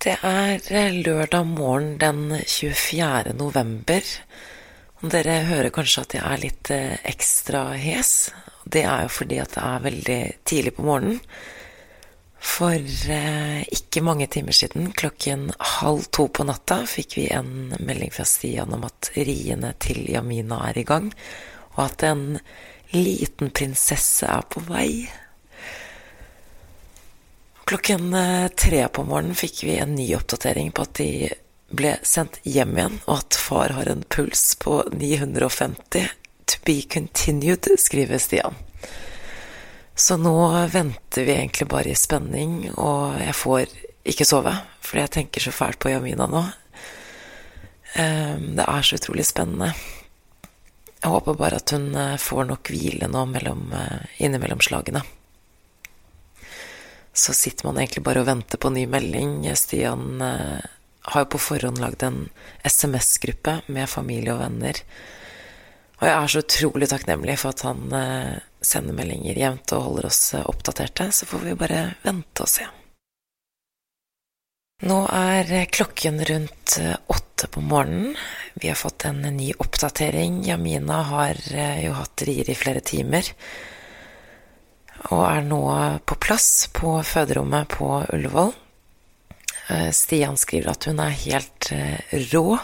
Det er eh, lørdag morgen den 24. november. Dere hører kanskje at jeg er litt eh, ekstra hes. Det er jo fordi at det er veldig tidlig på morgenen. For eh, ikke mange timer siden, klokken halv to på natta, fikk vi en melding fra Stian om at riene til Jamina er i gang, og at en liten prinsesse er på vei. Klokken eh, tre på morgenen fikk vi en ny oppdatering på at de ble sendt hjem igjen, og at far har en puls på 950. To be continued, skriver Stian. Så nå venter vi egentlig bare i spenning, og jeg får ikke sove, fordi jeg tenker så fælt på Jamina nå. Ehm, det er så utrolig spennende. Jeg håper bare at hun eh, får nok hvile nå mellom, eh, innimellom slagene så sitter man egentlig bare og venter på ny melding. Stian eh, har jo på forhånd lagd en SMS-gruppe med familie og venner. Og jeg er så utrolig takknemlig for at han eh, sender meldinger jevnt og holder oss eh, oppdaterte. Så får vi bare vente og se. Nå er klokken rundt åtte på morgenen. Vi har fått en ny oppdatering. Jamina har jo hatt rier i flere timer og er nå på plass på føderommet på Ullevål. Eh, Stian skriver at hun er helt eh, rå.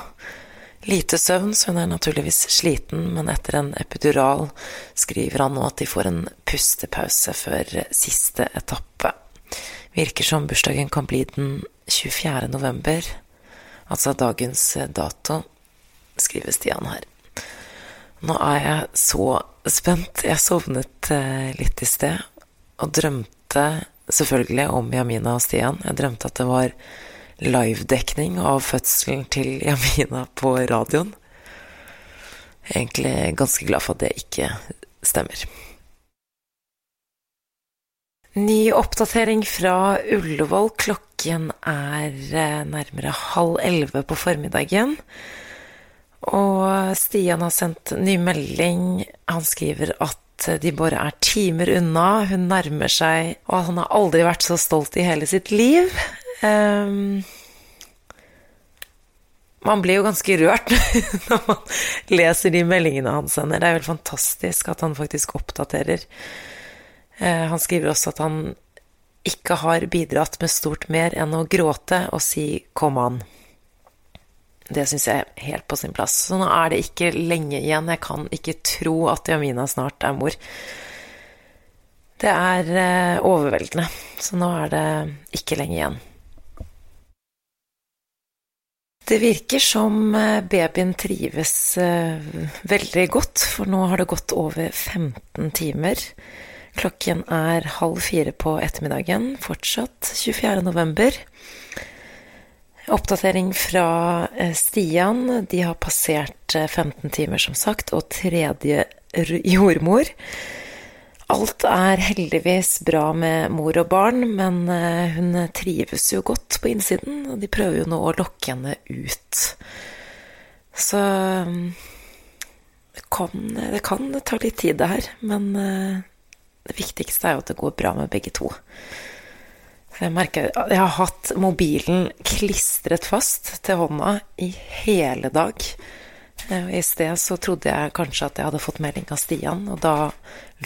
Lite søvn, så hun er naturligvis sliten, men etter en epidural skriver han nå at de får en pustepause før siste etappe. Virker som bursdagen kan bli den 24. november, altså dagens dato, skriver Stian her. Nå er jeg så spent. Jeg sovnet eh, litt i sted og drømte selvfølgelig om Jamina og Stian. Jeg drømte at det var livedekning av fødselen til Jamina på radioen. Egentlig ganske glad for at det ikke stemmer. Ny oppdatering fra Ullevål. Klokken er eh, nærmere halv elleve på formiddagen. Og Stian har sendt ny melding. Han skriver at de bare er timer unna. Hun nærmer seg, og han har aldri vært så stolt i hele sitt liv. Um, man blir jo ganske rørt når man leser de meldingene han sender. Det er jo helt fantastisk at han faktisk oppdaterer. Uh, han skriver også at han ikke har bidratt med stort mer enn å gråte og si 'kom an'. Det syns jeg er helt på sin plass. Så nå er det ikke lenge igjen. Jeg kan ikke tro at Jamina snart er mor. Det er eh, overveldende. Så nå er det ikke lenge igjen. Det virker som eh, babyen trives eh, veldig godt, for nå har det gått over 15 timer. Klokken er halv fire på ettermiddagen, fortsatt 24. november. Oppdatering fra eh, Stian. De har passert 15 eh, timer, som sagt, og tredje jordmor. Alt er heldigvis bra med mor og barn, men eh, hun trives jo godt på innsiden, og de prøver jo nå å lokke henne ut. Så det kan, det kan ta litt tid, det her, men det viktigste er jo at det går bra med begge to. Jeg merker Jeg har hatt mobilen klistret fast til hånda i hele dag. Eh, I sted så trodde jeg kanskje at jeg hadde fått melding av Stian, og da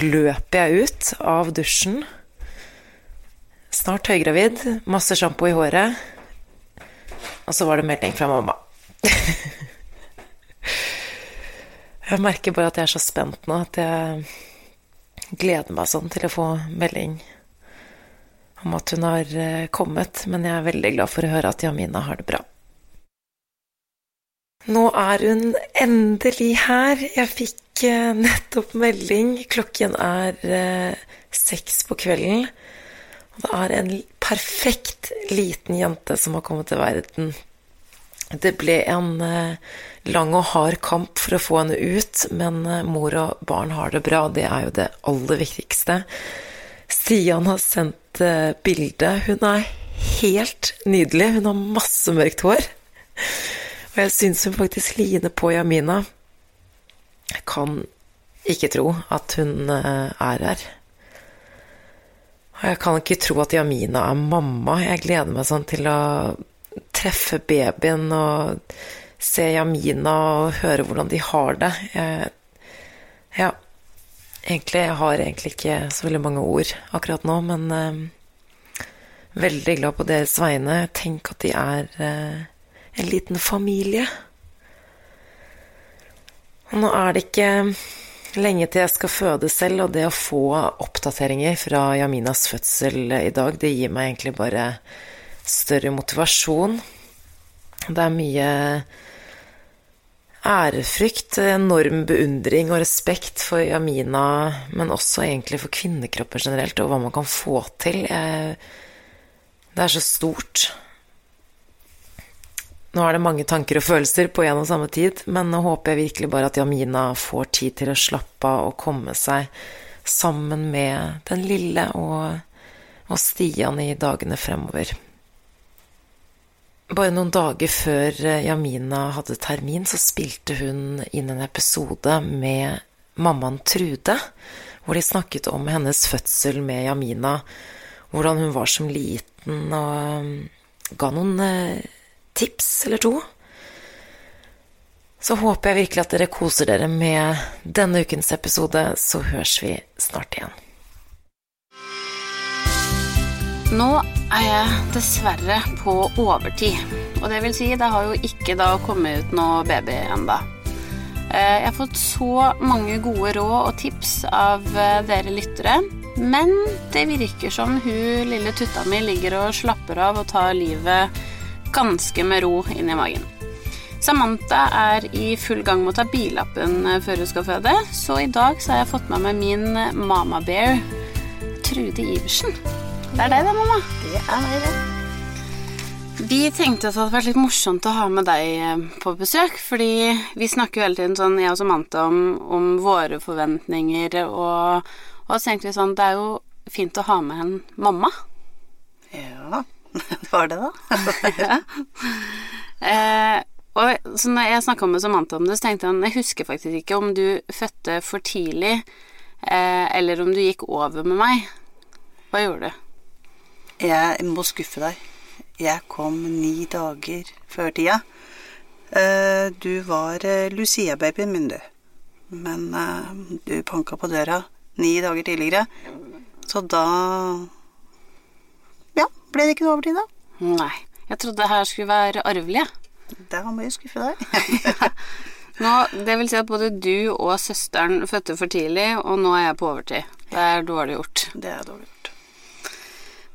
løp jeg ut av dusjen. Snart høygravid, masse sjampo i håret. Og så var det melding fra mamma. jeg merker bare at jeg er så spent nå at jeg gleder meg sånn til å få melding om at hun har eh, kommet, men jeg er veldig glad for å høre at Jamina har det bra. Nå er hun endelig her. Jeg fikk eh, nettopp melding. Klokken er eh, seks på kvelden. Og det er en perfekt liten jente som har kommet til verden. Det ble en lang og hard kamp for å få henne ut, men mor og barn har det bra. Det er jo det aller viktigste. Stian har sendt uh, bilde. Hun er helt nydelig. Hun har masse mørkt hår. Og jeg syns hun faktisk ligner på Jamina. Jeg kan ikke tro at hun uh, er her. Og jeg kan ikke tro at Jamina er mamma. Jeg gleder meg sånn til å treffe babyen og se Jamina og høre hvordan de har det. Jeg, ja. Egentlig, jeg har egentlig ikke så veldig mange ord akkurat nå, men eh, veldig glad på deres vegne. Tenk at de er eh, en liten familie. Og nå er det ikke lenge til jeg skal føde selv, og det å få oppdateringer fra Jaminas fødsel i dag, det gir meg egentlig bare større motivasjon. Det er mye ærefrykt, enorm beundring og respekt for Jamina, men også egentlig for kvinnekropper generelt, og hva man kan få til. Det er så stort. Nå er det mange tanker og følelser på en og samme tid, men nå håper jeg virkelig bare at Jamina får tid til å slappe av og komme seg sammen med den lille og, og Stian i dagene fremover. Bare noen dager før Jamina hadde termin, så spilte hun inn en episode med mammaen Trude, hvor de snakket om hennes fødsel med Jamina, hvordan hun var som liten, og ga noen eh, tips eller to. Så håper jeg virkelig at dere koser dere med denne ukens episode, så høres vi snart igjen. Nå er jeg dessverre på overtid. Og det vil si, det har jo ikke da kommet ut noe baby enda. Eh, jeg har fått så mange gode råd og tips av eh, dere lyttere. Men det virker som hun lille tutta mi ligger og slapper av og tar livet ganske med ro inn i magen. Samantha er i full gang med å ta billappen eh, før hun skal føde, så i dag så har jeg fått med meg min mama bear, Trude Iversen. Det er deg, det, mamma. Det er meg, det. Vi tenkte at det hadde vært litt morsomt å ha med deg eh, på besøk, fordi vi snakker jo hele tiden sånn, jeg og Samantha, om, om våre forventninger, og, og så tenkte vi sånn, det er jo fint å ha med en mamma. Ja. Det var det, da. ja. eh, og så når jeg snakka med Samantha om det, så tenkte han jeg husker faktisk ikke om du fødte for tidlig, eh, eller om du gikk over med meg. Hva gjorde du? Jeg må skuffe deg. Jeg kom ni dager før tida. Eh, du var eh, Lucia-babyen min, du. Men eh, du panka på døra ni dager tidligere, så da ble det ikke noe overtid, da? Nei. Jeg trodde det her skulle være arvelig. Da må jeg skuffe deg. nå, det vil si at både du og søsteren fødte for tidlig, og nå er jeg på overtid. Det er dårlig gjort. Det er dårlig gjort.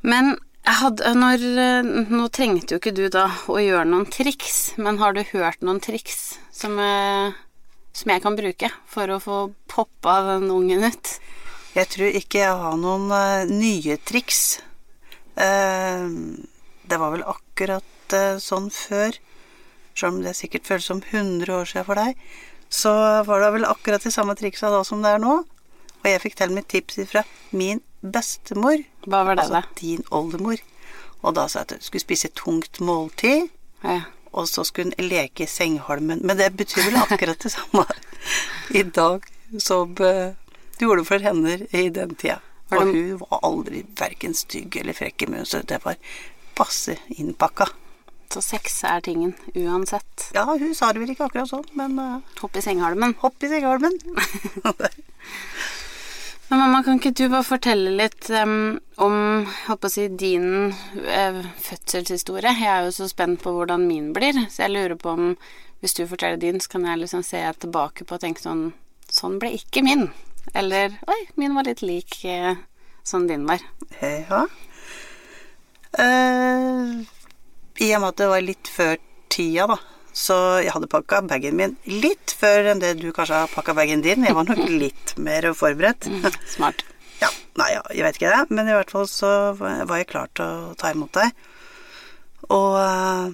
Men hadde, når, nå trengte jo ikke du da å gjøre noen triks, men har du hørt noen triks som, eh, som jeg kan bruke for å få poppa den ungen ut? Jeg tror ikke jeg har noen uh, nye triks. Eh, det var vel akkurat eh, sånn før, selv om det sikkert føles som 100 år siden for deg, så var det vel akkurat de samme triksa da som det er nå. Og jeg fikk til mitt tips fra min bestemor. Hva var det, altså da? din oldemor. Og da sa jeg at hun skulle spise tungt måltid, ja. og så skulle hun leke i sengehalmen. Men det betyr vel akkurat det samme i dag som du gjorde for henne i den tida. Og hun var aldri verken stygg eller frekk i munnen, så det var passe innpakka. Så sex er tingen uansett? Ja, hun sa det vel ikke akkurat sånn, men uh, Hopp i sengehalmen. Hopp i sengehalmen. men mamma, kan ikke du bare fortelle litt um, om å si, din uh, fødselshistorie? Jeg er jo så spent på hvordan min blir, så jeg lurer på om hvis du forteller din, så kan jeg liksom se tilbake på og tenke sånn Sånn ble ikke min. Eller Oi, min var litt lik uh, sånn din var. Ja. Uh, I og med at det var litt før tida, da, så jeg hadde pakka bagen min litt før enn det du kanskje har pakka bagen din. Jeg var nok litt mer forberedt. Mm, smart. ja, nei, ja, jeg vet ikke det, men i hvert fall så var jeg klar til å ta imot deg. Og uh,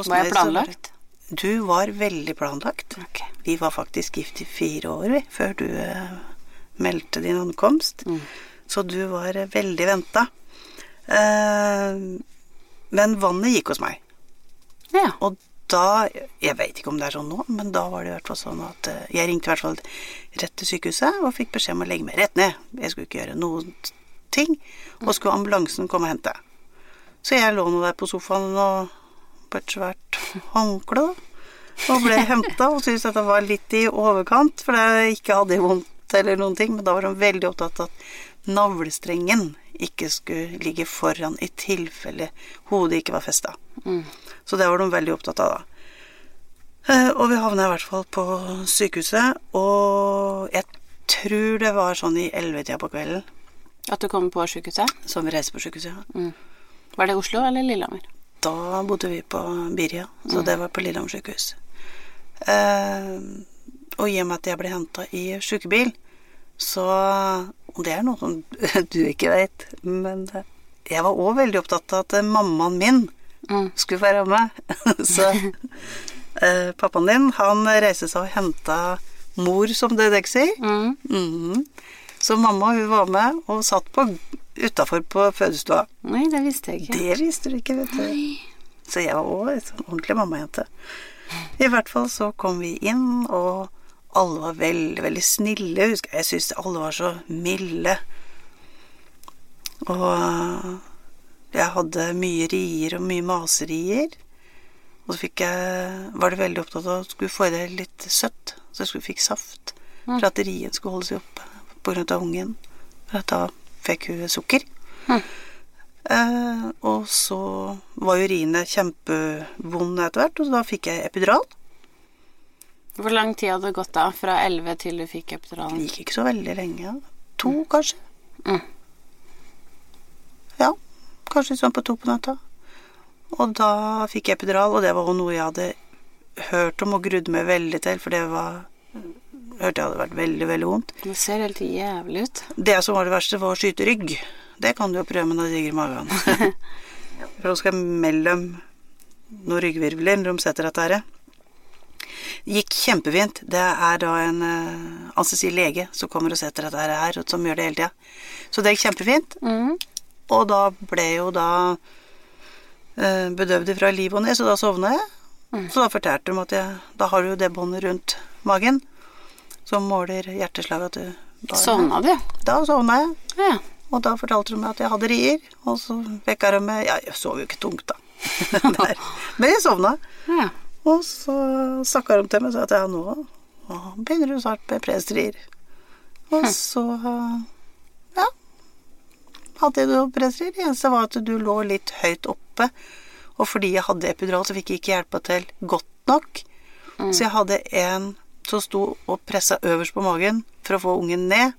Var jeg planlagt? Du var veldig planlagt. Okay. Vi var faktisk gift i fire år, vi, før du uh, meldte din ankomst. Mm. Så du var uh, veldig venta. Men vannet gikk hos meg. Ja. Og da Jeg vet ikke om det er sånn nå, men da var det i hvert fall sånn at eh, jeg ringte i hvert fall rett til sykehuset og fikk beskjed om å legge meg rett ned. Jeg skulle ikke gjøre noen ting. Og skulle ambulansen komme og hente. Så jeg lå nå der på sofaen og på et svært håndkle. Og ble henta og syntes at det var litt i overkant, for jeg ikke hadde vondt eller noen ting. Men da var hun veldig opptatt av at navlestrengen ikke skulle ligge foran i tilfelle hodet ikke var festa. Så det var de veldig opptatt av, da. Eh, Og vi havna i hvert fall på sykehuset, og jeg tror det var sånn i ellevetida på kvelden At du kom på sykehuset? som vi reiste på sykehuset. Ja. Var det Oslo eller Lillehammer? Da bodde vi på Birja, så det var på Lillehammer sykehus. Eh, og i og med at jeg ble henta i sjukebil, så Og det er noe som du ikke veit, men jeg var òg veldig opptatt av at mammaen min Mm. skulle være med. så eh, pappaen din, han reiste seg og henta mor, som det dere sier. Mm. Mhm. Så mamma hun var med og satt på utafor på fødestua. Nei, det visste jeg ikke. Det visste du ikke, vet du. Så jeg var òg en sånn ordentlig mammajente. I hvert fall så kom vi inn, og alle var veldig, veldig snille. Husker jeg, jeg syns alle var så milde. Og jeg hadde mye rier og mye maserier. Og så jeg, var det veldig opptatt av at skulle få i deg litt søtt, så jeg skulle fikk saft. For at rien skulle holde seg oppe av ungen. For at da fikk hun sukker. Eh, og så var jo riene kjempevonde etter hvert, og da fikk jeg epidural. Hvor lang tid hadde det gått da? Fra 11 til du fikk Det gikk ikke så veldig lenge. To, kanskje. Mm. Ja, kanskje sånn på to på natta. Og da fikk jeg epidural, og det var noe jeg hadde hørt om og grudd meg veldig til, for det var Hørte jeg hadde vært veldig, veldig vondt. Det ser helt jævlig ut. Det som var det verste, var å skyte rygg. Det kan du jo prøve med når det ligger i magen. For da skal jeg mellom noen ryggvirvler når de setter dette her. Gikk kjempefint. Det er da en uh, anestesilege som kommer og setter dette her, som gjør det hele tida. Så det gikk kjempefint. Mm. Og da ble jo da uh, bedøvd fra liv og ned, så da sovna jeg. Så da fortalte de at jeg, da har du jo det båndet rundt magen som måler hjerteslaget at du bare, Sovna du? Da sovna jeg. Ja. Og da fortalte de meg at jeg hadde rier, og så vekka de meg Ja, jeg sov jo ikke tungt, da. Men jeg sovna. ja. Og så snakka de til meg og sa at ja, nå, nå begynner du snart med presterier. Og så ja, hadde jeg noe. Det eneste var at du lå litt høyt oppe. Og fordi jeg hadde epidural, så fikk jeg ikke hjelpa til godt nok. Så jeg hadde en som sto og pressa øverst på magen for å få ungen ned.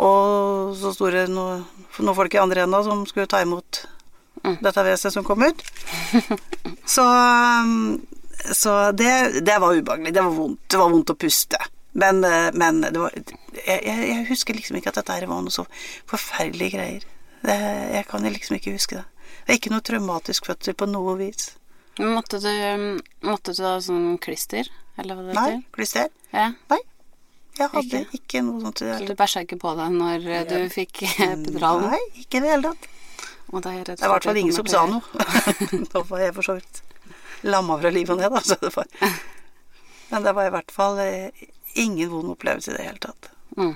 Og så sto det noen, noen folk i andre enda som skulle ta imot dette vesenet som kom ut. Så, um, så det, det var ubehagelig. Det var vondt. Det var vondt å puste. Men, eh, men det var jeg, jeg, husker liksom ikke at dette her var noe så forferdelige greier. Det, jeg kan liksom ikke huske det. Det er ikke noe traumatisk fødsel på noe vis. Måtte du, måtte du ha sånn klister, eller hva det Nei, klister. Ja. Nei. Jeg hadde Ikke? ikke, noe sånt Så du bæsja ikke på deg når ja. du fikk epiduralen? Nei, ikke i det hele tatt. Det er i hvert fall ingen som sa noe. da var jeg for så vidt lamma fra livet og ned, da. Så det var. Men det var i hvert fall eh, ingen vond opplevelse i det hele tatt. Mm.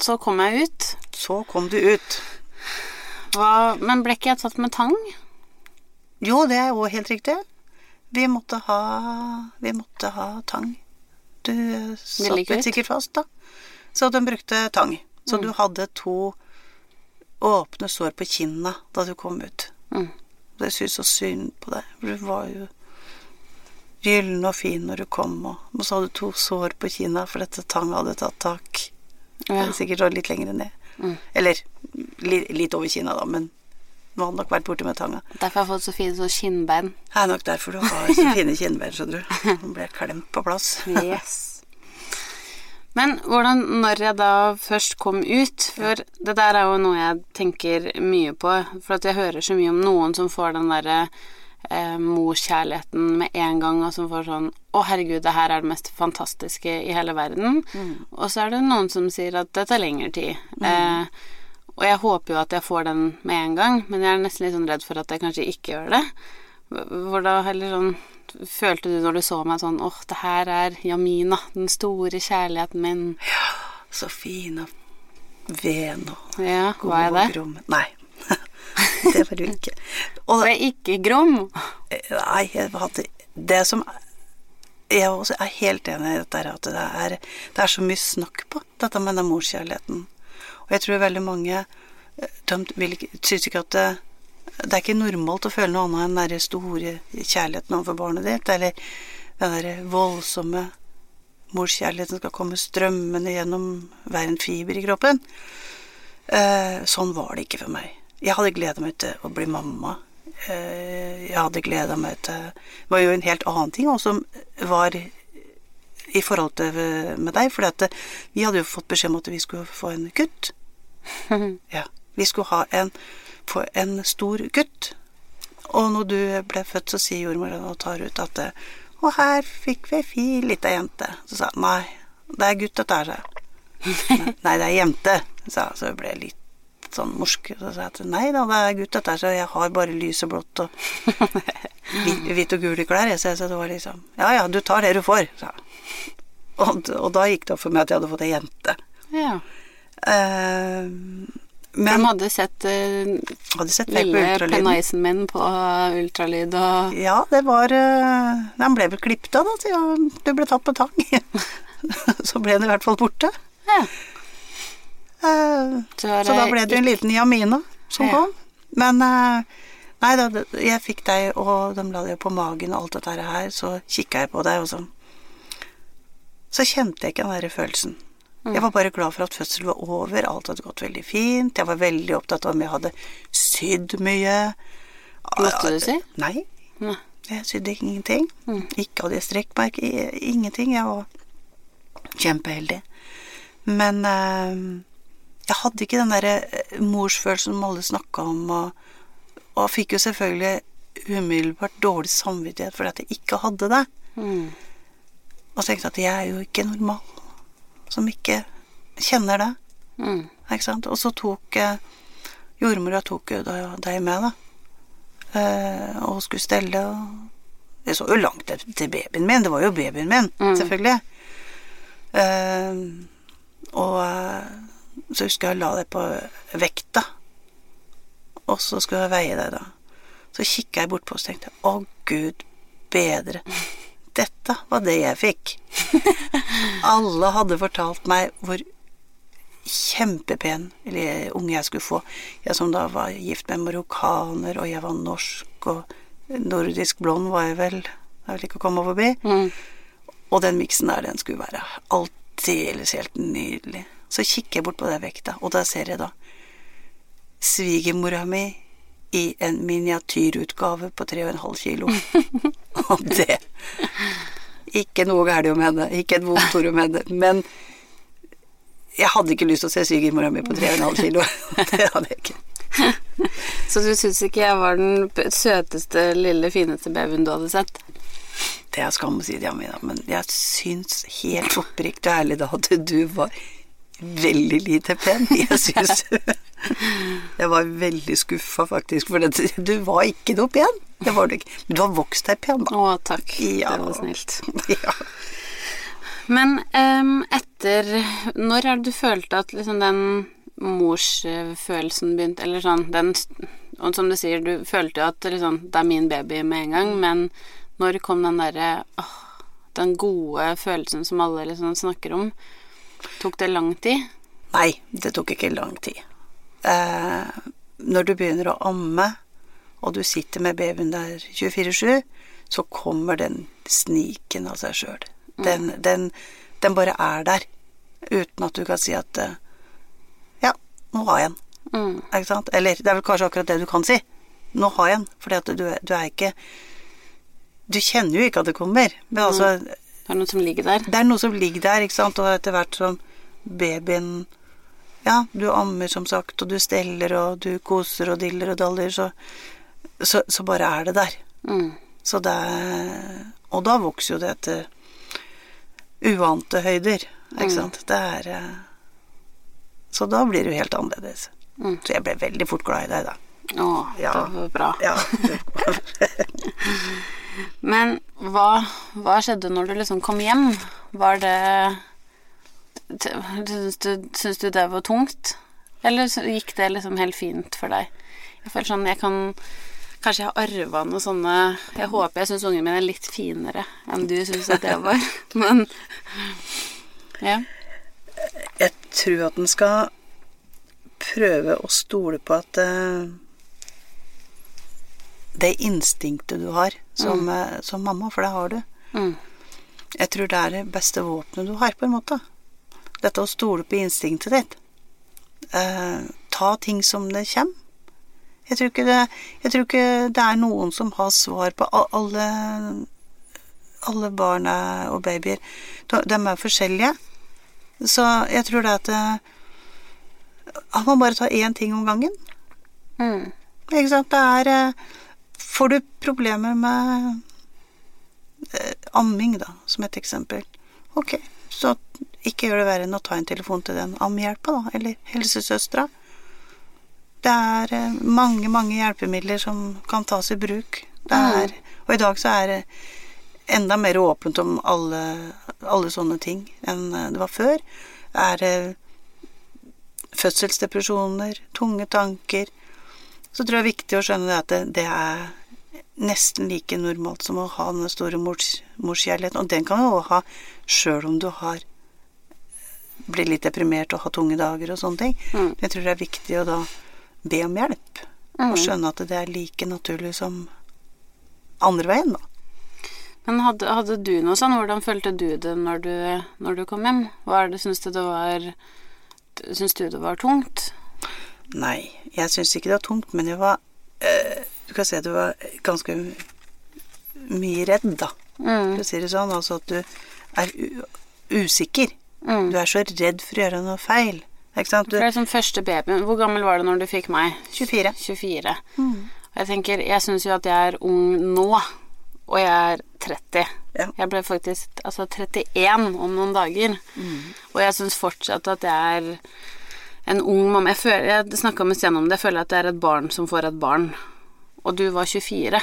Så kom jeg ut, Så kom du ut. Hva, men ble ikke jeg tatt med tang? Jo, det er òg helt riktig. Vi måtte ha Vi måtte ha tang. Du satt litt sikkert fast, da. Så de brukte tang. Så Mm. du hadde to åpne sår på kinna da du kom ut. Mm. Det syns så synd på deg. For du var jo gyllen og fin når du kom, og, så hadde du to sår på kinna for dette tang hadde tatt tak. Ja. Sikkert litt lenger ned. Eller li, litt over kinna, da, men nå hadde nok vært borte med tanga. Derfor har jeg fått så fine sånn kinnbein. Det er nok derfor du har så fine kinnbein, skjønner du. Du ble klemt på plass. Yes. Men hvordan, når jeg da først kom ut For det der er jo noe jeg tenker mye på. For at jeg hører så mye om noen som får den derre eh, morskjærligheten med en gang, og som får sånn Å, herregud, det her er det mest fantastiske i hele verden. Og så er det noen som sier at det tar lengre tid. Eh, og jeg håper jo at jeg får den med en gang, men jeg er nesten litt sånn redd for at jeg kanskje ikke gjør det. Hvor da heller sånn Følte du når du så meg sånn åh, det her er Jamina, den store kjærligheten min. Ja, Så fin og ven og Ja, god og grom. Nei. det var du ikke. Og, jeg er ikke grom. nei, jeg hadde Det som Jeg også er helt enig i dette her, at det er, det er så mye snakk på dette med den morskjærligheten. Og jeg tror veldig mange eh, vil syns ikke at det, det er ikke normalt å føle noe annet enn den store kjærligheten overfor barnet ditt, eller den der voldsomme morskjærligheten skal komme strømmende gjennom hver en fiber i kroppen. Eh, sånn var det ikke for meg. Jeg hadde gleda meg til å bli mamma. Eh, jeg hadde gleda meg til Det var jo en helt annen ting også, som var i forhold til med deg, for vi hadde jo fått beskjed om at vi skulle få en gutt. Ja. Vi skulle ha en, få en stor gutt. Og når du ble født, så sier jordmora og tar ut at Og her fikk vi ei fin lita jente. Så sa hun nei, det er gutt dette her, sa jeg. Nei, det er jente, sa hun. Så jeg ble litt sånn morsk. Så sa jeg at nei da, det er gutt dette så jeg har bare lys og blått og hvit, hvit og gule klær. jeg, sa så det var liksom Ja ja, du tar det du får, sa jeg. Og, og da gikk det opp for meg at jeg hadde fått ei jente. Ja. De men hadde sett uh, hadde sett lille penisen min på ultralyd og Ja, det var uh, Den ble vel klippet av, da, siden du ble tatt på tang. så ble den i hvert fall borte. ja. Eh, Så så da ble det jo en liten Jamina som Ja. kom. Men eh, nei da, jeg fikk deg, og de la deg på magen og alt dette her, så kikka jeg på deg, og så Så kjente jeg ikke den der følelsen. Jeg var bare glad for at fødselen var over, alt hadde gått veldig fint. Jeg var veldig opptatt av om jeg hadde sydd mye. Måtte du si? Nei, Nei. jeg sydde ingenting. Mm. Ikke hadde jeg strekkmerke, ingenting. Jeg var kjempeheldig. Men eh, jeg hadde ikke den derre eh, morsfølelsen som alle snakka om, og, og fikk jo selvfølgelig umiddelbart dårlig samvittighet fordi at jeg ikke hadde det. Mm. Og tenkte at jeg er jo ikke normal som ikke kjenner det. Mm. Ikke sant? Og så tok eh, jordmora tok jo deg med, da. Eh, og skulle stelle og Det så jo langt til til babyen min. Det var jo babyen min, Mm. selvfølgelig. Eh, og eh, så husker jeg jeg la deg på vekta. Og så skulle jeg veie deg, da. Så kikka jeg bortpå og tenkte å gud bedre. Dette var det jeg fikk. Alle hadde fortalt meg hvor kjempepen eller unge jeg skulle få. Jeg som da var gift med marokkaner, og jeg var norsk, og nordisk blond var jeg vel. Det er vel ikke å komme forbi. Mm. Og den miksen der, den skulle være aldeles helt nydelig. Så kikker jeg bort på den vekta, og da ser jeg da svigermora mi i en miniatyrutgave på 3,5 kilo. og det Ikke noe galt om henne, ikke et vondt ord om henne, men jeg hadde ikke lyst til å se svigermora mi på 3,5 kilo. det hadde jeg ikke. Så du syns ikke jeg var den søteste, lille, fineste babyen du hadde sett? Det er skam å si Jamina, men jeg syns helt oppriktig og ærlig da at du var veldig lite pen. Jeg syns Jeg var veldig skuffa, faktisk, for det, du var ikke noe pen. Det var du ikke. Men du har vokst deg pen, da. Å, takk. Ja. Det var snilt. Ja. Men um, etter Når er det du følte at liksom den morsfølelsen begynte Eller sånn den Og som du sier, du følte jo at liksom, det er min baby med en gang, men når kom den derre Den gode følelsen som alle liksom snakker om? Tok det lang tid? Nei, det tok ikke lang tid. Eh, når du begynner å amme, og du sitter med babyen der 24-7, så kommer den sniken av seg sjøl. Den, den, den bare er der, uten at du kan si at eh, Ja, nå har jeg den. Mm. Ikke sant? Eller det er vel kanskje akkurat det du kan si. Nå har jeg den. Fordi at du, du er ikke Du kjenner jo ikke at det kommer. Men altså Det er noe som ligger der. det er noe som ligger der, ikke sant, og etter hvert som babyen Ja, du ammer som sagt, og du steller, og du koser og diller og daller, så, så, så bare er det der. Mm. Så det er Og da vokser jo det til uante høyder, ikke sant. Det er eh, Så da blir det jo helt annerledes. Mm. Så jeg ble veldig fort glad i deg, da. Å, Ja. det var bra. Ja. Men hva, hva skjedde når du liksom kom hjem? Var det Syns du, syns du det var tungt? Eller gikk det liksom helt fint for deg? Jeg føler sånn jeg kan Kanskje jeg har arva noe sånne Jeg håper jeg syns ungene mine er litt finere enn du syns at jeg var. Men ja. Jeg tror at en skal prøve å stole på at eh, det instinktet du har som, mm. som mamma, for det har du Mm. Jeg tror det er det beste våpenet du har, på en måte. Dette å stole på instinktet ditt. Eh, ta ting som det kommer. Jeg tror, ikke det, jeg tror ikke det er noen som har svar på alle Alle barna og babyer. De, er forskjellige. Så jeg tror det at man Han må bare ta én ting om gangen. Mm. Ikke sant? Det er eh, Får du problemer med eh, amming, da, som et eksempel. Ok, så ikke gjør det verre enn å ta en telefon til den ammehjelpa, da, eller helsesøstera. Det er eh, mange, mange hjelpemidler som kan tas i bruk. Det er, og i dag så er det enda mer åpent om alle, alle sånne ting enn eh, det var før. Det Er fødselsdepresjoner, tunge tanker, så tror jeg det er viktig å skjønne det at det, det er nesten like normalt som å ha den store mors, morskjærligheten. Og den kan du òg ha sjøl om du har blir litt deprimert og har tunge dager og sånne ting. Mm. Jeg tror det er viktig å da be om hjelp. Og skjønne at det er like naturlig som andre veien, da. Men hadde, hadde du noe sånn? Hvordan følte du det når du, når du kom hjem? Hva er det, syns du det var Syns du det var tungt? Nei, jeg syns ikke det var tungt, men jeg var øh, Du kan si at du var ganske mye redd, da. Mm. For å si det sånn. Altså at du er usikker. Mm. Du er så redd for å gjøre noe feil. Ikke sant? For det er som første babyen. Hvor gammel var du når du fikk meg? 24. 24. Og jeg tenker, jeg syns jo at jeg er ung nå, og jeg er 30. Ja. Jeg ble faktisk altså 31 om noen dager. Og jeg syns fortsatt at jeg er en ung mamma. Jeg, føler, jeg snakka med Stian om det, jeg føler at det er et barn som får et barn. Og du var 24.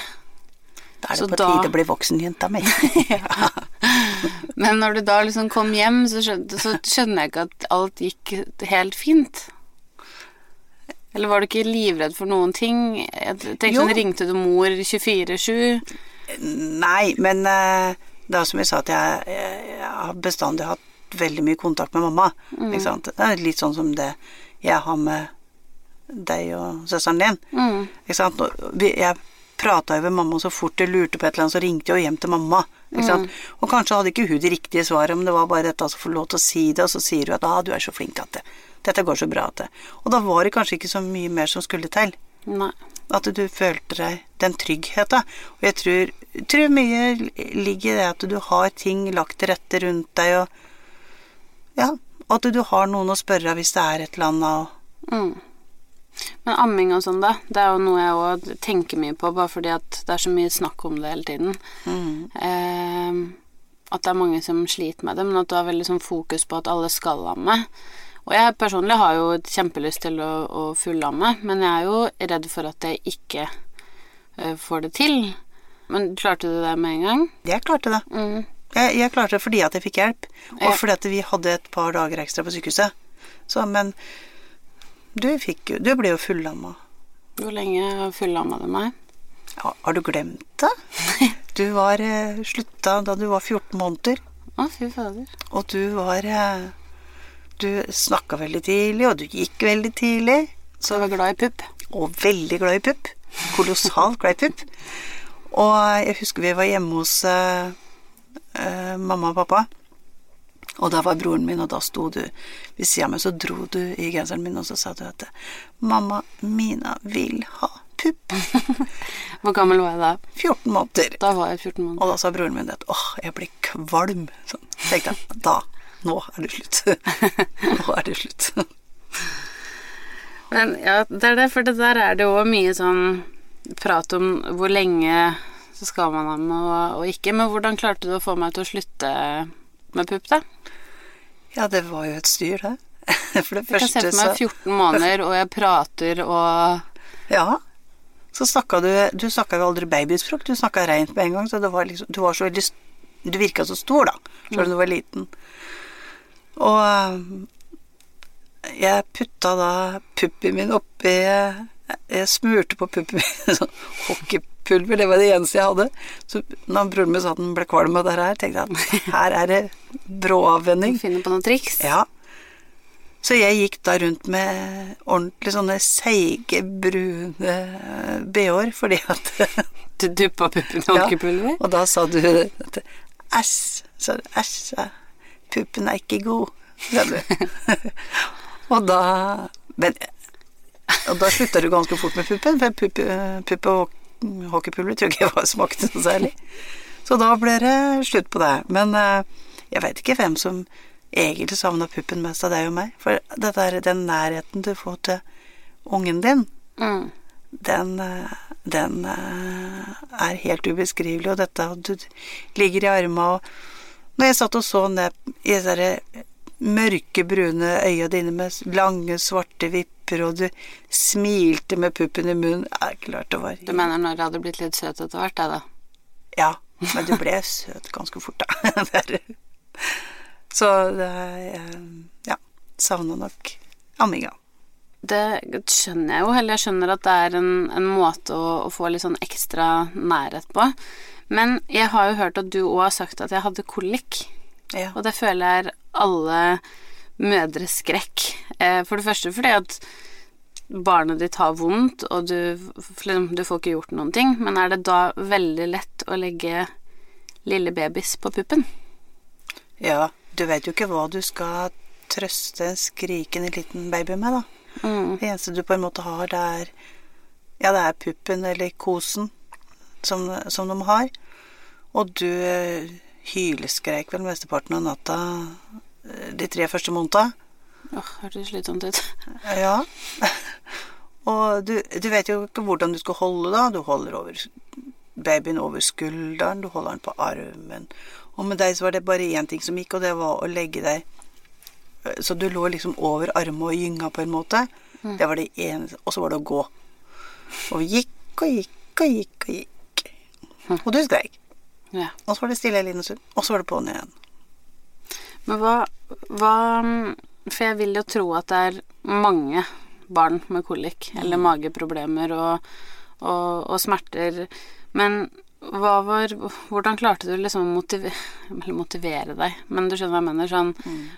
Da er Så det på da- tide å bli voksenjenta mi. Men når du da liksom kom hjem, så skjønner, så skjønner jeg ikke at alt gikk helt fint. Eller var du ikke livredd for noen ting? Jeg tenkte sånn, Ringte du mor 24-7? Nei, men eh, det er som jeg sa, at jeg, jeg, jeg har bestandig hatt veldig mye kontakt med mamma. Ikke sant? Det er litt sånn som det jeg har med deg og søsteren din. Mm. Ikke sant? Jeg prata jo med mamma så fort jeg lurte på et eller annet, så ringte jeg jo hjem til mamma. Ikke sant? Og kanskje hadde ikke hun det riktige svaret, men det var bare dette å få lov til å si det, og så sier hun at ah, du er så flink at det, dette går så bra at det. Og da var det kanskje ikke så mye mer som skulle til. Nei. At du følte deg den tryggheten. Og jeg tror, tror mye ligger i det at du har ting lagt til rette rundt deg, og ja, og at du har noen å spørre hvis det er et eller annet. og Mm. Men amming og sånn, da, det er jo noe jeg òg tenker mye på, bare fordi at det er så mye snakk om det hele tiden. Mm. Eh, at det er mange som sliter med det, men at du har veldig sånn fokus på at alle skal amme. Og jeg personlig har jo kjempelyst til å, å fullamme, men jeg er jo redd for at jeg ikke eh, får det til. Men klarte du det med en gang? Jeg klarte det. Mm. Jeg, jeg klarte det fordi at jeg fikk hjelp, og fordi at vi hadde et par dager ekstra på sykehuset. Så, men du fikk Du ble jo fullamma. Hvor lenge fullamma du meg? Ja, har du glemt det? Du var eh, slutta da du var 14 måneder, Å, fy fader. og du var eh, Du snakka veldig tidlig, og du gikk veldig tidlig. Så du var glad i pupp? og veldig glad i pupp. Kolossalt glad i pupp. Og jeg husker vi var hjemme hos eh, eh, mamma og pappa. Og da var broren min, og da sto du ved sida av meg, så dro du i genseren min, og så sa du at 'Mamma, Mina vil ha pupp'. Hvor gammel var jeg da? 14 måneder. Da var jeg 14 måneder. Og da sa broren min at 'åh, jeg blir kvalm'. Sånn. tenkte jeg da. Nå er det slutt. Nå er det slutt. Men ja, det er det, for det der er det jo mye sånn prat om hvor lenge så skal man ham og, og ikke. Men hvordan klarte du å få meg til å slutte med pupp, da? Ja, det var jo et styr, det. For det Jeg kan se første for meg 14 måneder, og jeg prater og Ja. Så snakka du Du snakka aldri babyspråk, du snakka reint med en gang, så det var liksom Du var så veldig Du virka så stor, da, selv om du var liten. Og jeg putta da puppen min oppi Jeg smurte på puppen min sånn hockeypulver, det var det eneste jeg hadde. Så når broren min sa at den ble kvalm av det her, tenkte jeg at her er det brå avvenning. Finne på noen triks. Ja. Så jeg gikk da rundt med ordentlig sånne seige, brune bh-er, fordi at Du duppa puppene i Ja. Og da sa du at Æsj, sa du. Æsj. Puppen er ikke god, sa du. og da Men Og da slutta du ganske fort med puppen, for puppe, puppe og hockeypulver tror ikke jeg var smakte noe særlig. Så da ble det slutt på det. Men eh, jeg veit ikke hvem som egentlig savna puppen mest av deg og meg. For det der, den nærheten du får til ungen din, Mm. den, eh, den eh, er helt ubeskrivelig. Og dette at du ligger i arma og Når jeg satt og så ned i de der mørke, brune øya dine med lange, svarte vipper, og du smilte med puppen i munnen er klart det var Du mener når jeg hadde blitt litt søt etter hvert, da? Ja, men du ble søt ganske fort, da. Så det er Ja. Savna nok amminga. Det skjønner jeg jo, eller jeg skjønner at det er en, en måte å, å få litt sånn ekstra nærhet på. Men jeg har jo hørt at du òg har sagt at jeg hadde kolikk. Ja. Og det føler jeg alle mødres skrekk. Eh, For det første fordi at barnet ditt har vondt, og du, du får ikke gjort noen ting. Men er det da veldig lett å legge lille babys på puppen? ja. Du vet jo ikke hva du skal trøste en skrikende liten baby med, da. Mm. Det eneste du på en måte har, det er Ja, det er puppen eller kosen som, som de har. Og du eh, hyleskreik vel mesteparten av natta de tre første månedene. Åh, hørtes slitsomt ut. Ja. Og du, du vet jo ikke hvordan du skal holde da. Du holder over babyen over skulderen, du holder den på armen. Og med deg så var det bare én ting som gikk, og det var å legge deg Så du lå liksom over armen og gynga på en måte. Det var det eneste. Og så var det å gå. Og gikk og gikk og gikk og gikk. Og du skreik. Ja. Og så var det stille en liten stund, og så var det på'n igjen. Men hva, hva For jeg vil jo tro at det er mange barn med kolikk eller mageproblemer og, og, og smerter. Men var Hvordan klarte du liksom å motivere, motivere deg? Men du skjønner hva jeg mener? Sånn,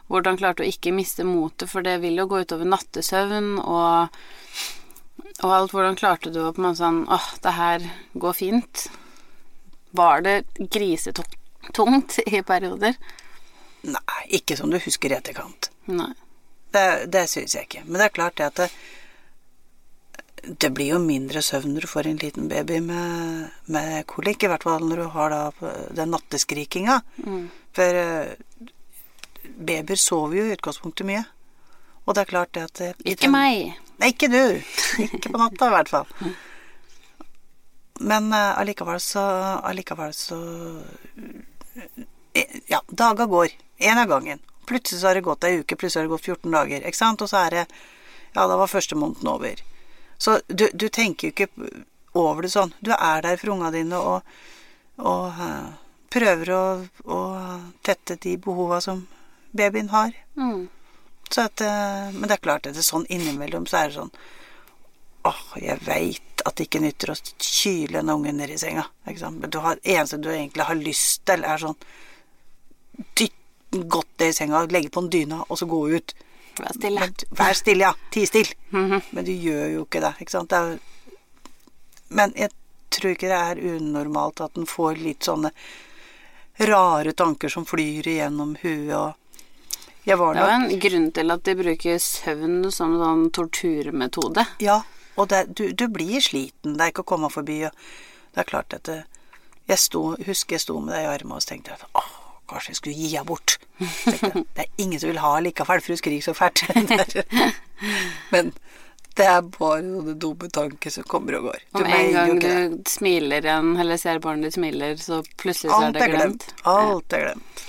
Hvordan klarte du å ikke miste motet? For det vil jo gå utover nattesøvn og, og alt. Hvordan klarte du å på en måte sånn Åh, det her går fint. Var det grisetungt i perioder? Nei, ikke som du husker i etterkant. Nei. Det, det syns jeg ikke. Men det er klart det at det, det blir jo mindre søvn når du får en liten baby med, med kolikk. I hvert fall når du har da den natteskrikinga. For eh, babyer sover jo i utgangspunktet mye. Og det er klart det at det, Ikke meg. Nei, ikke du. Ikke på natta, i hvert fall. Men eh, allikevel så Allikevel så eh, Ja, dager går. Én av gangen. Plutselig så har det gått ei uke, plutselig har det gått 14 dager. Ikke sant? Og så er det Ja, da var første måneden over. Så du, du tenker jo ikke over det sånn. Du er der for unga dine og, og uh, prøver å, å tette de behova som babyen har. Mm. Så at, uh, men det er klart at det er sånn innimellom så er det sånn Åh, jeg veit at det ikke nytter å kyle en unge ned i senga. Ikke sant? Men har, eneste du egentlig har lyst til, er sånn Dytt godt ned i senga, legge på en dyna, og så gå ut. Vær stille. Men, vær stille, ja. Ti still. Men du gjør jo ikke det, ikke sant. Det er, men jeg tror ikke det er unormalt at en får litt sånne rare tanker som flyr igjennom huet og Jeg var Det er jo en grunn til at de bruker søvn som en sånn torturmetode. Ja, og det, du, du blir sliten. Det er ikke å komme forbi. Og det er klart at det, jeg sto, husker jeg sto med deg i armen og tenkte at åh, kanskje jeg skulle gi henne bort. Tenkte Det er ingen som vil ha likevel, for hun skriker så fælt. Men det er bare sånne dumme tanker som kommer og går. Om en gang du smiler igjen, eller ser barnet ditt smiler, så plutselig så er det glemt. glemt. Alt er glemt.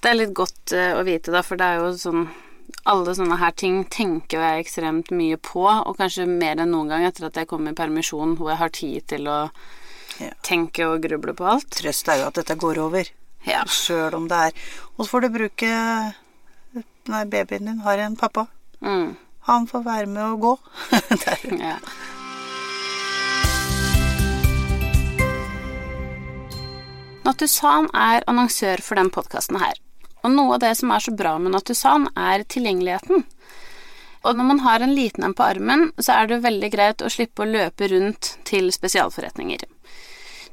Det er litt godt eh, å vite, da, for det er jo sånn Alle sånne her ting tenker jeg ekstremt mye på, og kanskje mer enn noen gang etter at jeg kom i permisjon, hvor jeg har tid til å Ja. tenke og gruble på alt. Trøst er jo at dette går over. Ja. Sjøl om det er Og så får du bruke Nei, babyen din har en pappa. Mm. Han får være med og gå. ja. Natusan er annonsør for den podkasten her. Og noe av det som er så bra med Nattusan er tilgjengeligheten. Og når man har en liten en på armen, så er det veldig greit å slippe å løpe rundt til spesialforretninger.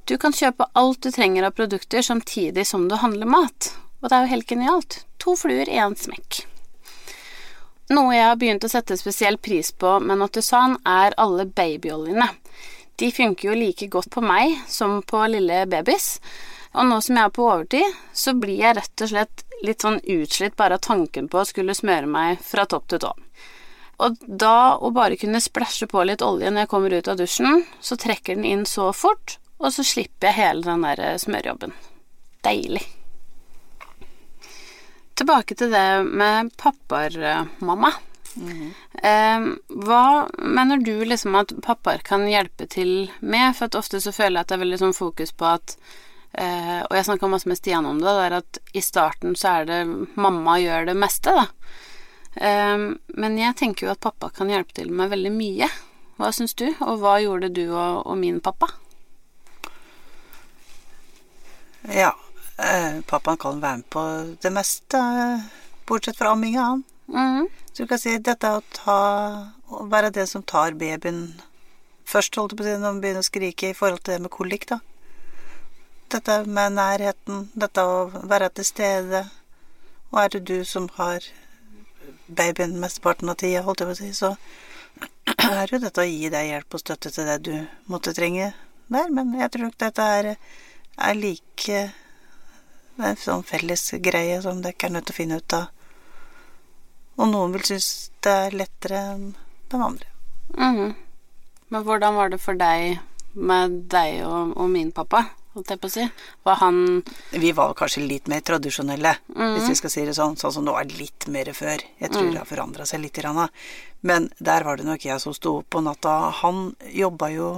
Du kan kjøpe alt du trenger av produkter samtidig som du handler mat. Og det er jo helt genialt. To fluer i én smekk. Noe jeg har begynt å sette spesiell pris på med Natusan, er alle babyoljene. De funker jo like godt på meg som på lille babys. Og nå som jeg er på overtid, så blir jeg rett og slett litt sånn utslitt bare av tanken på å skulle smøre meg fra topp til tå. Og da å bare kunne splæsje på litt olje når jeg kommer ut av dusjen, så trekker den inn så fort, og så slipper jeg hele den der smørjobben. Deilig. Tilbake til det med pappaer, mamma. Mm. Eh, hva mener du liksom at pappaer kan hjelpe til med? For at ofte så føler jeg at det er veldig sånn fokus på at eh, Og jeg snakka masse med Stian om det, det er at i starten så er det mamma gjør det meste, da. Men jeg tenker jo at pappa kan hjelpe til med veldig mye. Hva syns du, og hva gjorde du og, og min pappa? Ja, eh, pappaen kan være med på det meste, bortsett fra amminga, han. Mm. Så du kan si dette å ta Å være det som tar babyen først, holdt jeg på å si, når man begynner å skrike i forhold til det med kolikk, da. Dette med nærheten, dette å være til stede. Og er det du som har babyen mesteparten av tida, holdt jeg på å si, så er jo dette å gi deg hjelp og støtte til det du måtte trenge der. Men jeg tror nok dette er, er like en sånn felles greie som dere er nødt til å finne ut av. Og noen vil synes det er lettere enn den andre. Mm. Men hvordan var det for deg med deg og, og min pappa? holdt jeg på å si. Var han Vi var kanskje litt mer tradisjonelle, mm. hvis vi skal si det sånn. Sånn som det er litt mer før. Jeg tror mm. det har forandra seg litt. Men der var det nok jeg som sto opp på natta. Han jobba jo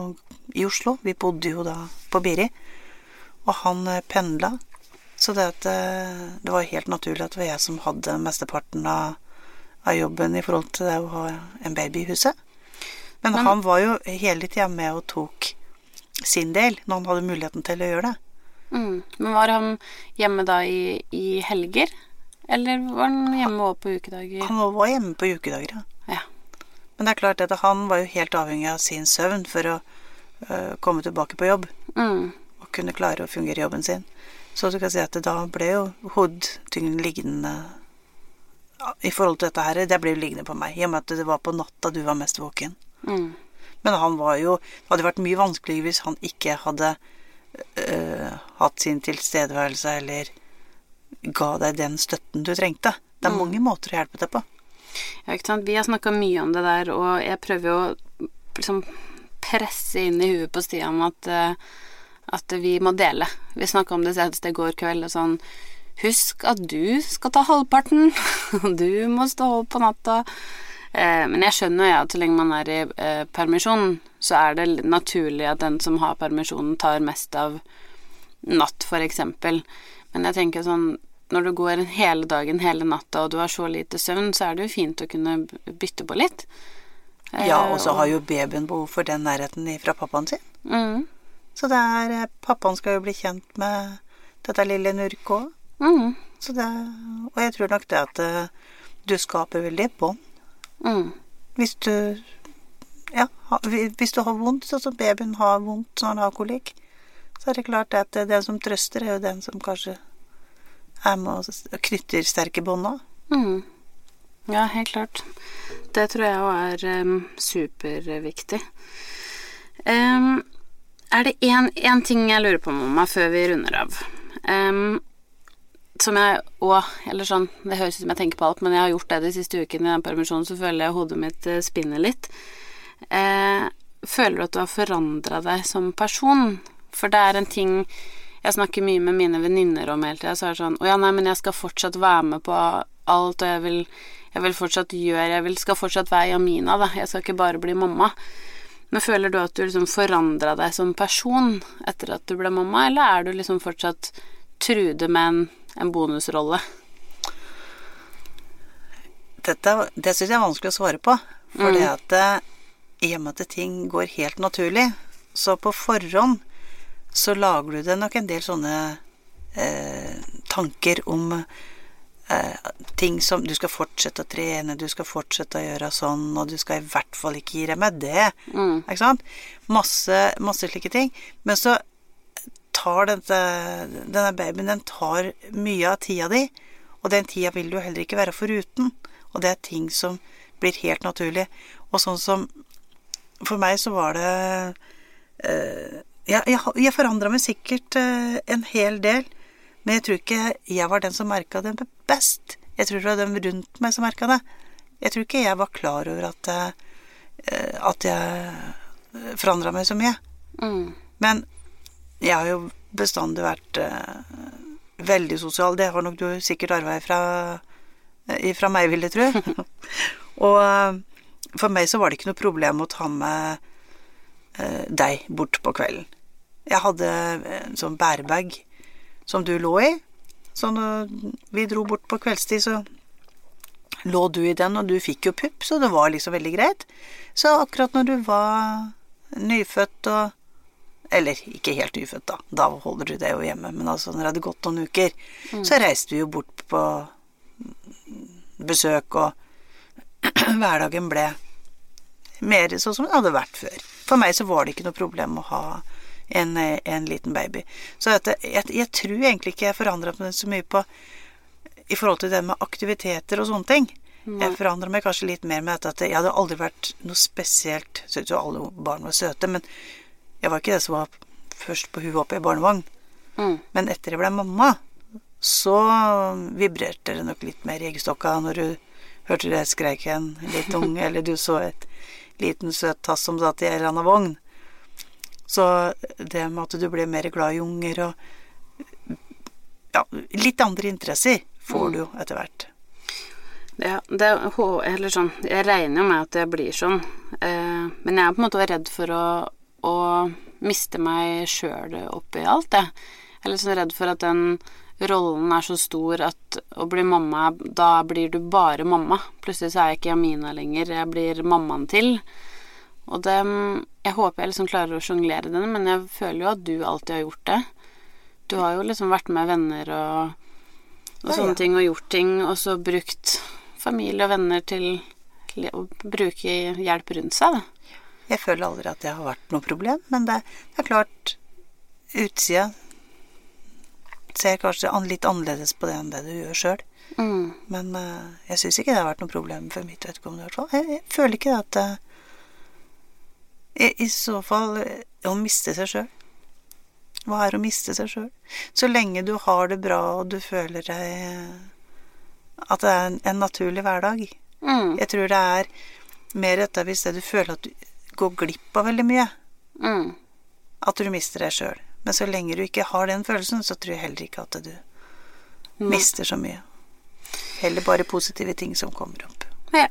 i Oslo. Vi bodde jo da på Biri. Og han eh, pendla. Så det, at, eh, det var helt naturlig at det var jeg som hadde mesteparten av, av jobben i forhold til det å ha en baby i huset. Men, Men han var jo hele tida med og tok sin del, når han hadde muligheten til å gjøre det. Mm. Men var han hjemme da i, i, helger, eller var han hjemme òg på ukedager? Han var hjemme på ukedager, ja. ja. Men det er klart at han var jo helt avhengig av sin søvn for å øh, komme tilbake på jobb. Mm. Kunne klare å fungere i jobben sin. Så du kan si at da ble jo hovedtyngden liggende i forhold til dette her, det ble jo liggende på meg. I og med at det var på natta du var mest våken. Mm. Men han var jo Det hadde vært mye vanskeligere hvis han ikke hadde øh, hatt sin tilstedeværelse eller ga deg den støtten du trengte. Det er mm. mange måter å hjelpe deg på. Ja, ikke sant. Vi har snakka mye om det der, og jeg prøver jo å liksom presse inn i huet på Stian at, uh, at vi må dele. Vi snakka om det senest i går kveld, og sånn Husk at du skal ta halvparten. du må stå opp på natta. Eh, men jeg skjønner jo at så lenge man er i eh, permisjon, så er det naturlig at den som har permisjonen, tar mest av natt, eksempel. Men jeg tenker sånn når du går hele dagen, hele natta, og du har så lite søvn, så er det jo fint å kunne bytte på litt. Ja, og så har jo babyen behov for den nærheten fra pappaen sin. Mm. Så det er eh, Pappaen skal jo bli kjent med dette lille nurket òg. Mm. Og jeg tror nok det at du skaper veldig bånd Mm. Hvis du Ja, hvis du har vondt, sånn som babyen har vondt når han har kolikk, så er det klart at den som trøster, er jo den som kanskje er med og knytter sterke bånd òg. Mm. Ja, helt klart. Det tror jeg òg er um, superviktig. Um, er det én ting jeg lurer på, mamma, før vi runder av? Um, som jeg òg Eller sånn, det høres ut som jeg tenker på alt, men jeg har gjort det de siste ukene i den permisjonen, så føler jeg hodet mitt eh, spinner litt. Uh, føler du at du har forandra deg som person? For det er en ting jeg snakker mye med mine venninner om hele tida, så er det sånn Å ja, nei, men jeg skal fortsatt være med på alt, og jeg vil, jeg vil fortsatt gjøre Jeg vil, skal fortsatt være Jamina, da. Jeg skal ikke bare bli mamma. Men føler du at du liksom forandra deg som person etter at du ble mamma, eller er du liksom fortsatt Trude med en en bonusrolle? Dette, det syns jeg er vanskelig å svare på. For mm. at eh, i og med at ting går helt naturlig, så på forhånd så lager du deg nok en del sånne eh, tanker om ting som Du skal fortsette å trene, du skal fortsette å gjøre sånn, og du skal i hvert fall ikke gi deg med det. Mm. Ikke sant? Masse, masse slike ting. Men så tar dette, denne babyen den tar mye av tida di, og den tida vil du heller ikke være foruten. Og det er ting som blir helt naturlig. Og sånn som For meg så var det øh, Jeg, jeg, jeg forandra meg sikkert øh, en hel del, men jeg tror ikke jeg var den som merka det best. Jeg tror det var dem rundt meg som merka det. Jeg tror ikke jeg var klar over at, eh, at jeg forandra meg så mye. Mm. Men jeg har jo bestandig vært eh, veldig sosial. Det har nok du sikkert arva ifra, ifra meg, vil jeg tro. og eh, for meg så var det ikke noe problem å ta med eh, deg bort på kvelden. Jeg hadde en sånn bærebag som du lå i. Så når vi dro bort på kveldstid, så lå du i den, og du fikk jo pupp, så det var liksom veldig greit. Så akkurat når du var nyfødt og Eller ikke helt nyfødt, da. Da holder du deg jo hjemme. Men altså når det hadde gått noen uker, så reiste vi jo bort på besøk, og hverdagen ble mer sånn som den hadde vært før. For meg så var det ikke noe problem å ha en, en liten baby. Så dette, jeg, jeg tror egentlig ikke jeg forandra meg så mye på i forhold til det med aktiviteter og sånne ting. Jeg forandra meg kanskje litt mer med dette at jeg hadde aldri vært noe spesielt Syntes jo alle barn var søte, men jeg var ikke det som var først på huet opp i barnevogn. Mm. Men etter jeg ble mamma, så vibrerte det nok litt mer i eggestokka når du hørte det skreik en litt unge, eller du så et liten søt tass som satt i en eller annen vogn. Så det med at du ble mer glad i unger og ja, litt andre interesser får du jo etter hvert. Ja, det, eller sånn, jeg regner jo med at jeg blir sånn, eh, men jeg er på en måte redd for å, å miste meg sjøl oppi alt, jeg. Jeg er litt sånn redd for at den rollen er så stor at å bli mamma, da blir du bare mamma. Plutselig så er jeg ikke Jamina lenger, jeg blir mammaen til. Og det Jeg håper jeg liksom klarer å sjonglere den, men jeg føler jo at du alltid har gjort det. Du har jo liksom vært med venner og, og Ja, sånne ja. ting, og gjort ting, og så brukt familie og venner til å bruke hjelp rundt seg, da. Jeg føler aldri at det har vært noe problem, men det, det er klart Utsida ser kanskje litt annerledes på det enn det du gjør sjøl. Mm. Men eh, jeg syns ikke det har vært noe problem for mitt vedkommende. i hvert fall. Jeg, jeg føler ikke at eh, i, så fall eh, å miste seg sjøl. Hva er å miste seg sjøl? Så lenge du har det bra og du føler deg eh, At det er en, en naturlig hverdag. Mm. Jeg tror det er mer dette hvis det du føler at du går glipp av veldig mye. Mm. At du mister deg sjøl. Men så lenge du ikke har den følelsen, så tror jeg heller ikke at du mm. mister så mye. Heller bare positive ting som kommer opp. Ja.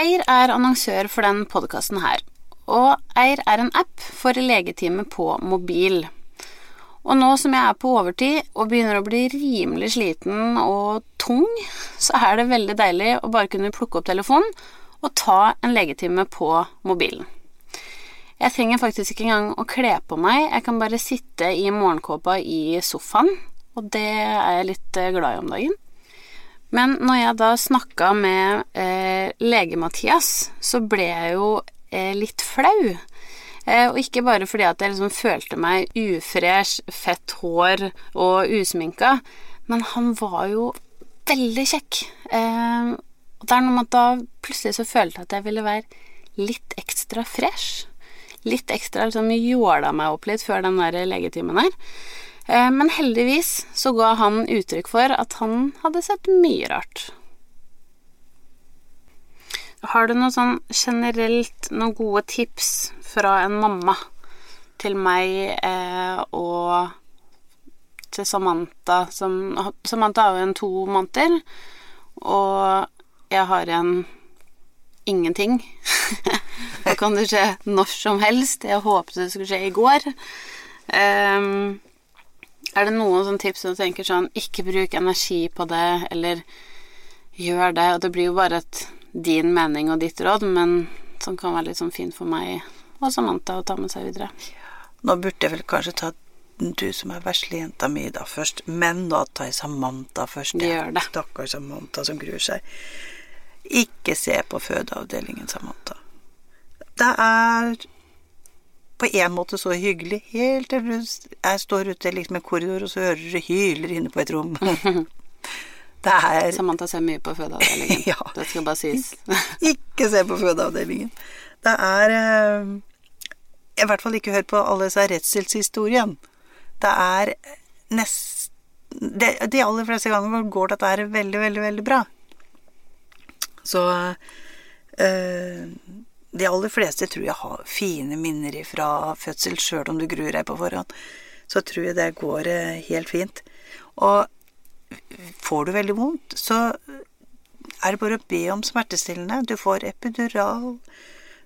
Eir er annonsør for den podkasten her, og Eir er en app for legetime på mobil. Og nå som jeg er på overtid og begynner å bli rimelig sliten og tung, så er det veldig deilig å bare kunne plukke opp telefonen og ta en legetime på mobilen. Jeg trenger faktisk ikke engang å kle på meg, jeg kan bare sitte i morgenkåpa i sofaen, og det er jeg litt eh, glad i om dagen. Men når jeg da snakka med eh, lege-Mathias, så ble jeg jo eh, litt flau. Eh, og ikke bare fordi at jeg liksom følte meg ufresh, fett hår og usminka, men han var jo veldig kjekk. Eh, og det er noe med at da plutselig så følte jeg at jeg ville være litt ekstra fresh. Litt ekstra liksom jåla meg opp litt før den der legetimen her. Eh, Men heldigvis så ga han uttrykk for at han hadde sett mye rart. Har du noe sånn generelt noen gode tips fra en mamma til meg eh, og til Samantha som Samantha har jo en to måneder, og jeg har en ingenting. Det kan det skje når som helst. Jeg håpet det skulle skje i går. Ehm, er det noen sånn tips som du tenker sånn Ikke bruk energi på det, eller gjør det. Og det blir jo bare et, din mening og ditt råd, men som kan være litt sånn fint for meg og Samantha å ta med seg videre. Nå burde jeg vel kanskje ta du som er veslejenta mi da først, men da tar jeg Samantha først. Gjør det. Stakkars Samantha som gruer seg. Ikke se på fødeavdelingen, Samantha. Det er på en måte så hyggelig, helt til du står ute liksom en korridor, og så hører du hyler inne på et rom. Det er Samantha ser mye på fødeavdelingen. Ja. Det skal bare sies. Ikke se på fødeavdelingen. Det er eh, I hvert fall ikke hør på alle disse redselshistoriene. Det er nest det, De aller fleste ganger går dette her veldig, veldig, veldig bra. Så eh, De aller fleste tror jeg har fine minner fra fødsel, sjøl om du gruer deg på forhånd. Så tror jeg det går eh, helt fint. Og får du veldig vondt, så er det bare å be om smertestillende. Du får epidural,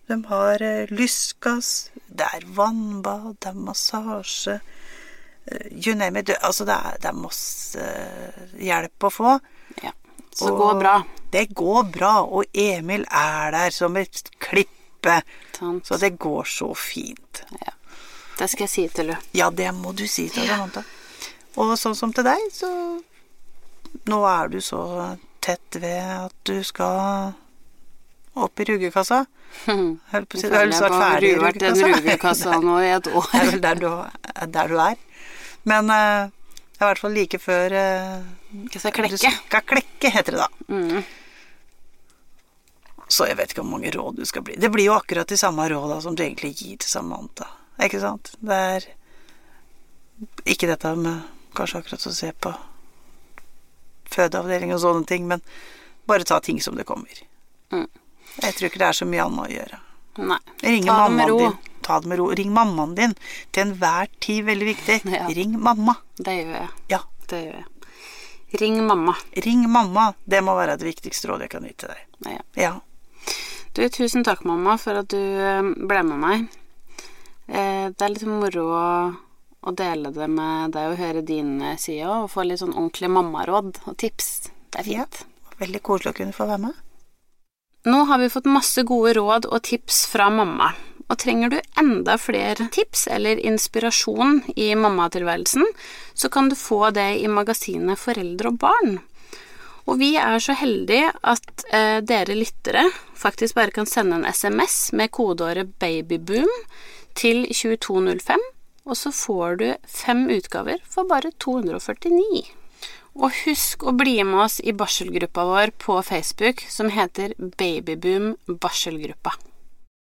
de har lysgass, lystgass, det er vannbad, det er massasje eh, You name it. Altså, det er, det er masse hjelp å få. Ja. Så det går bra. Det går bra, og Emil er der som et klippe. Tant. Så det går så fint. Ja. Det skal jeg si til du. Ja, det må du si til Samantha. Og sånn som til deg, så Nå er du så tett ved at du skal opp i rugekassa. Holdt på å si, du er vel snart ferdig i rugekassa. den rugekassa. rugekassa nå i et år. Det er vel der du, der du er. Men det uh, er i hvert fall like før uh, Skal klekke. Du skal klekke, heter det da. Mm. Så jeg vet ikke hvor mange råd du skal bli. Det blir jo akkurat de samme råda som du egentlig gir til Samantha. Ikke sant? Det er ikke dette med kanskje akkurat å se på fødeavdeling og sånne ting, men bare ta ting som det kommer. Mm. Jeg tror ikke det er så mye annet å gjøre. Nei. Ring Ta det med ro. din. Ta det med ro. Ring mammaen din. Til enhver tid veldig viktig. Ja. Ring mamma. Det gjør jeg. Ja. Det gjør jeg. Ring mamma. Ring mamma. Det må være det viktigste rådet jeg kan gi til deg. Ja. Ja. Du, tusen takk, mamma, for at du eh, ble med meg. Eh, Det er litt moro å, dele det med deg og høre din eh, side og få litt sånn ordentlig mammaråd og tips. Det er Ja. fint. Veldig koselig å kunne få være med. Nå har vi fått masse gode råd og tips fra mamma. Og trenger du enda flere tips eller inspirasjon i mammatilværelsen, så kan du få det i magasinet Foreldre og barn. Og vi er så heldige at eh, dere lyttere faktisk bare kan sende en SMS med kodeåret 'babyboom' til 2205, og så får du fem utgaver for bare 249. Og husk å bli med oss i barselgruppa vår på Facebook som heter Babyboom barselgruppa.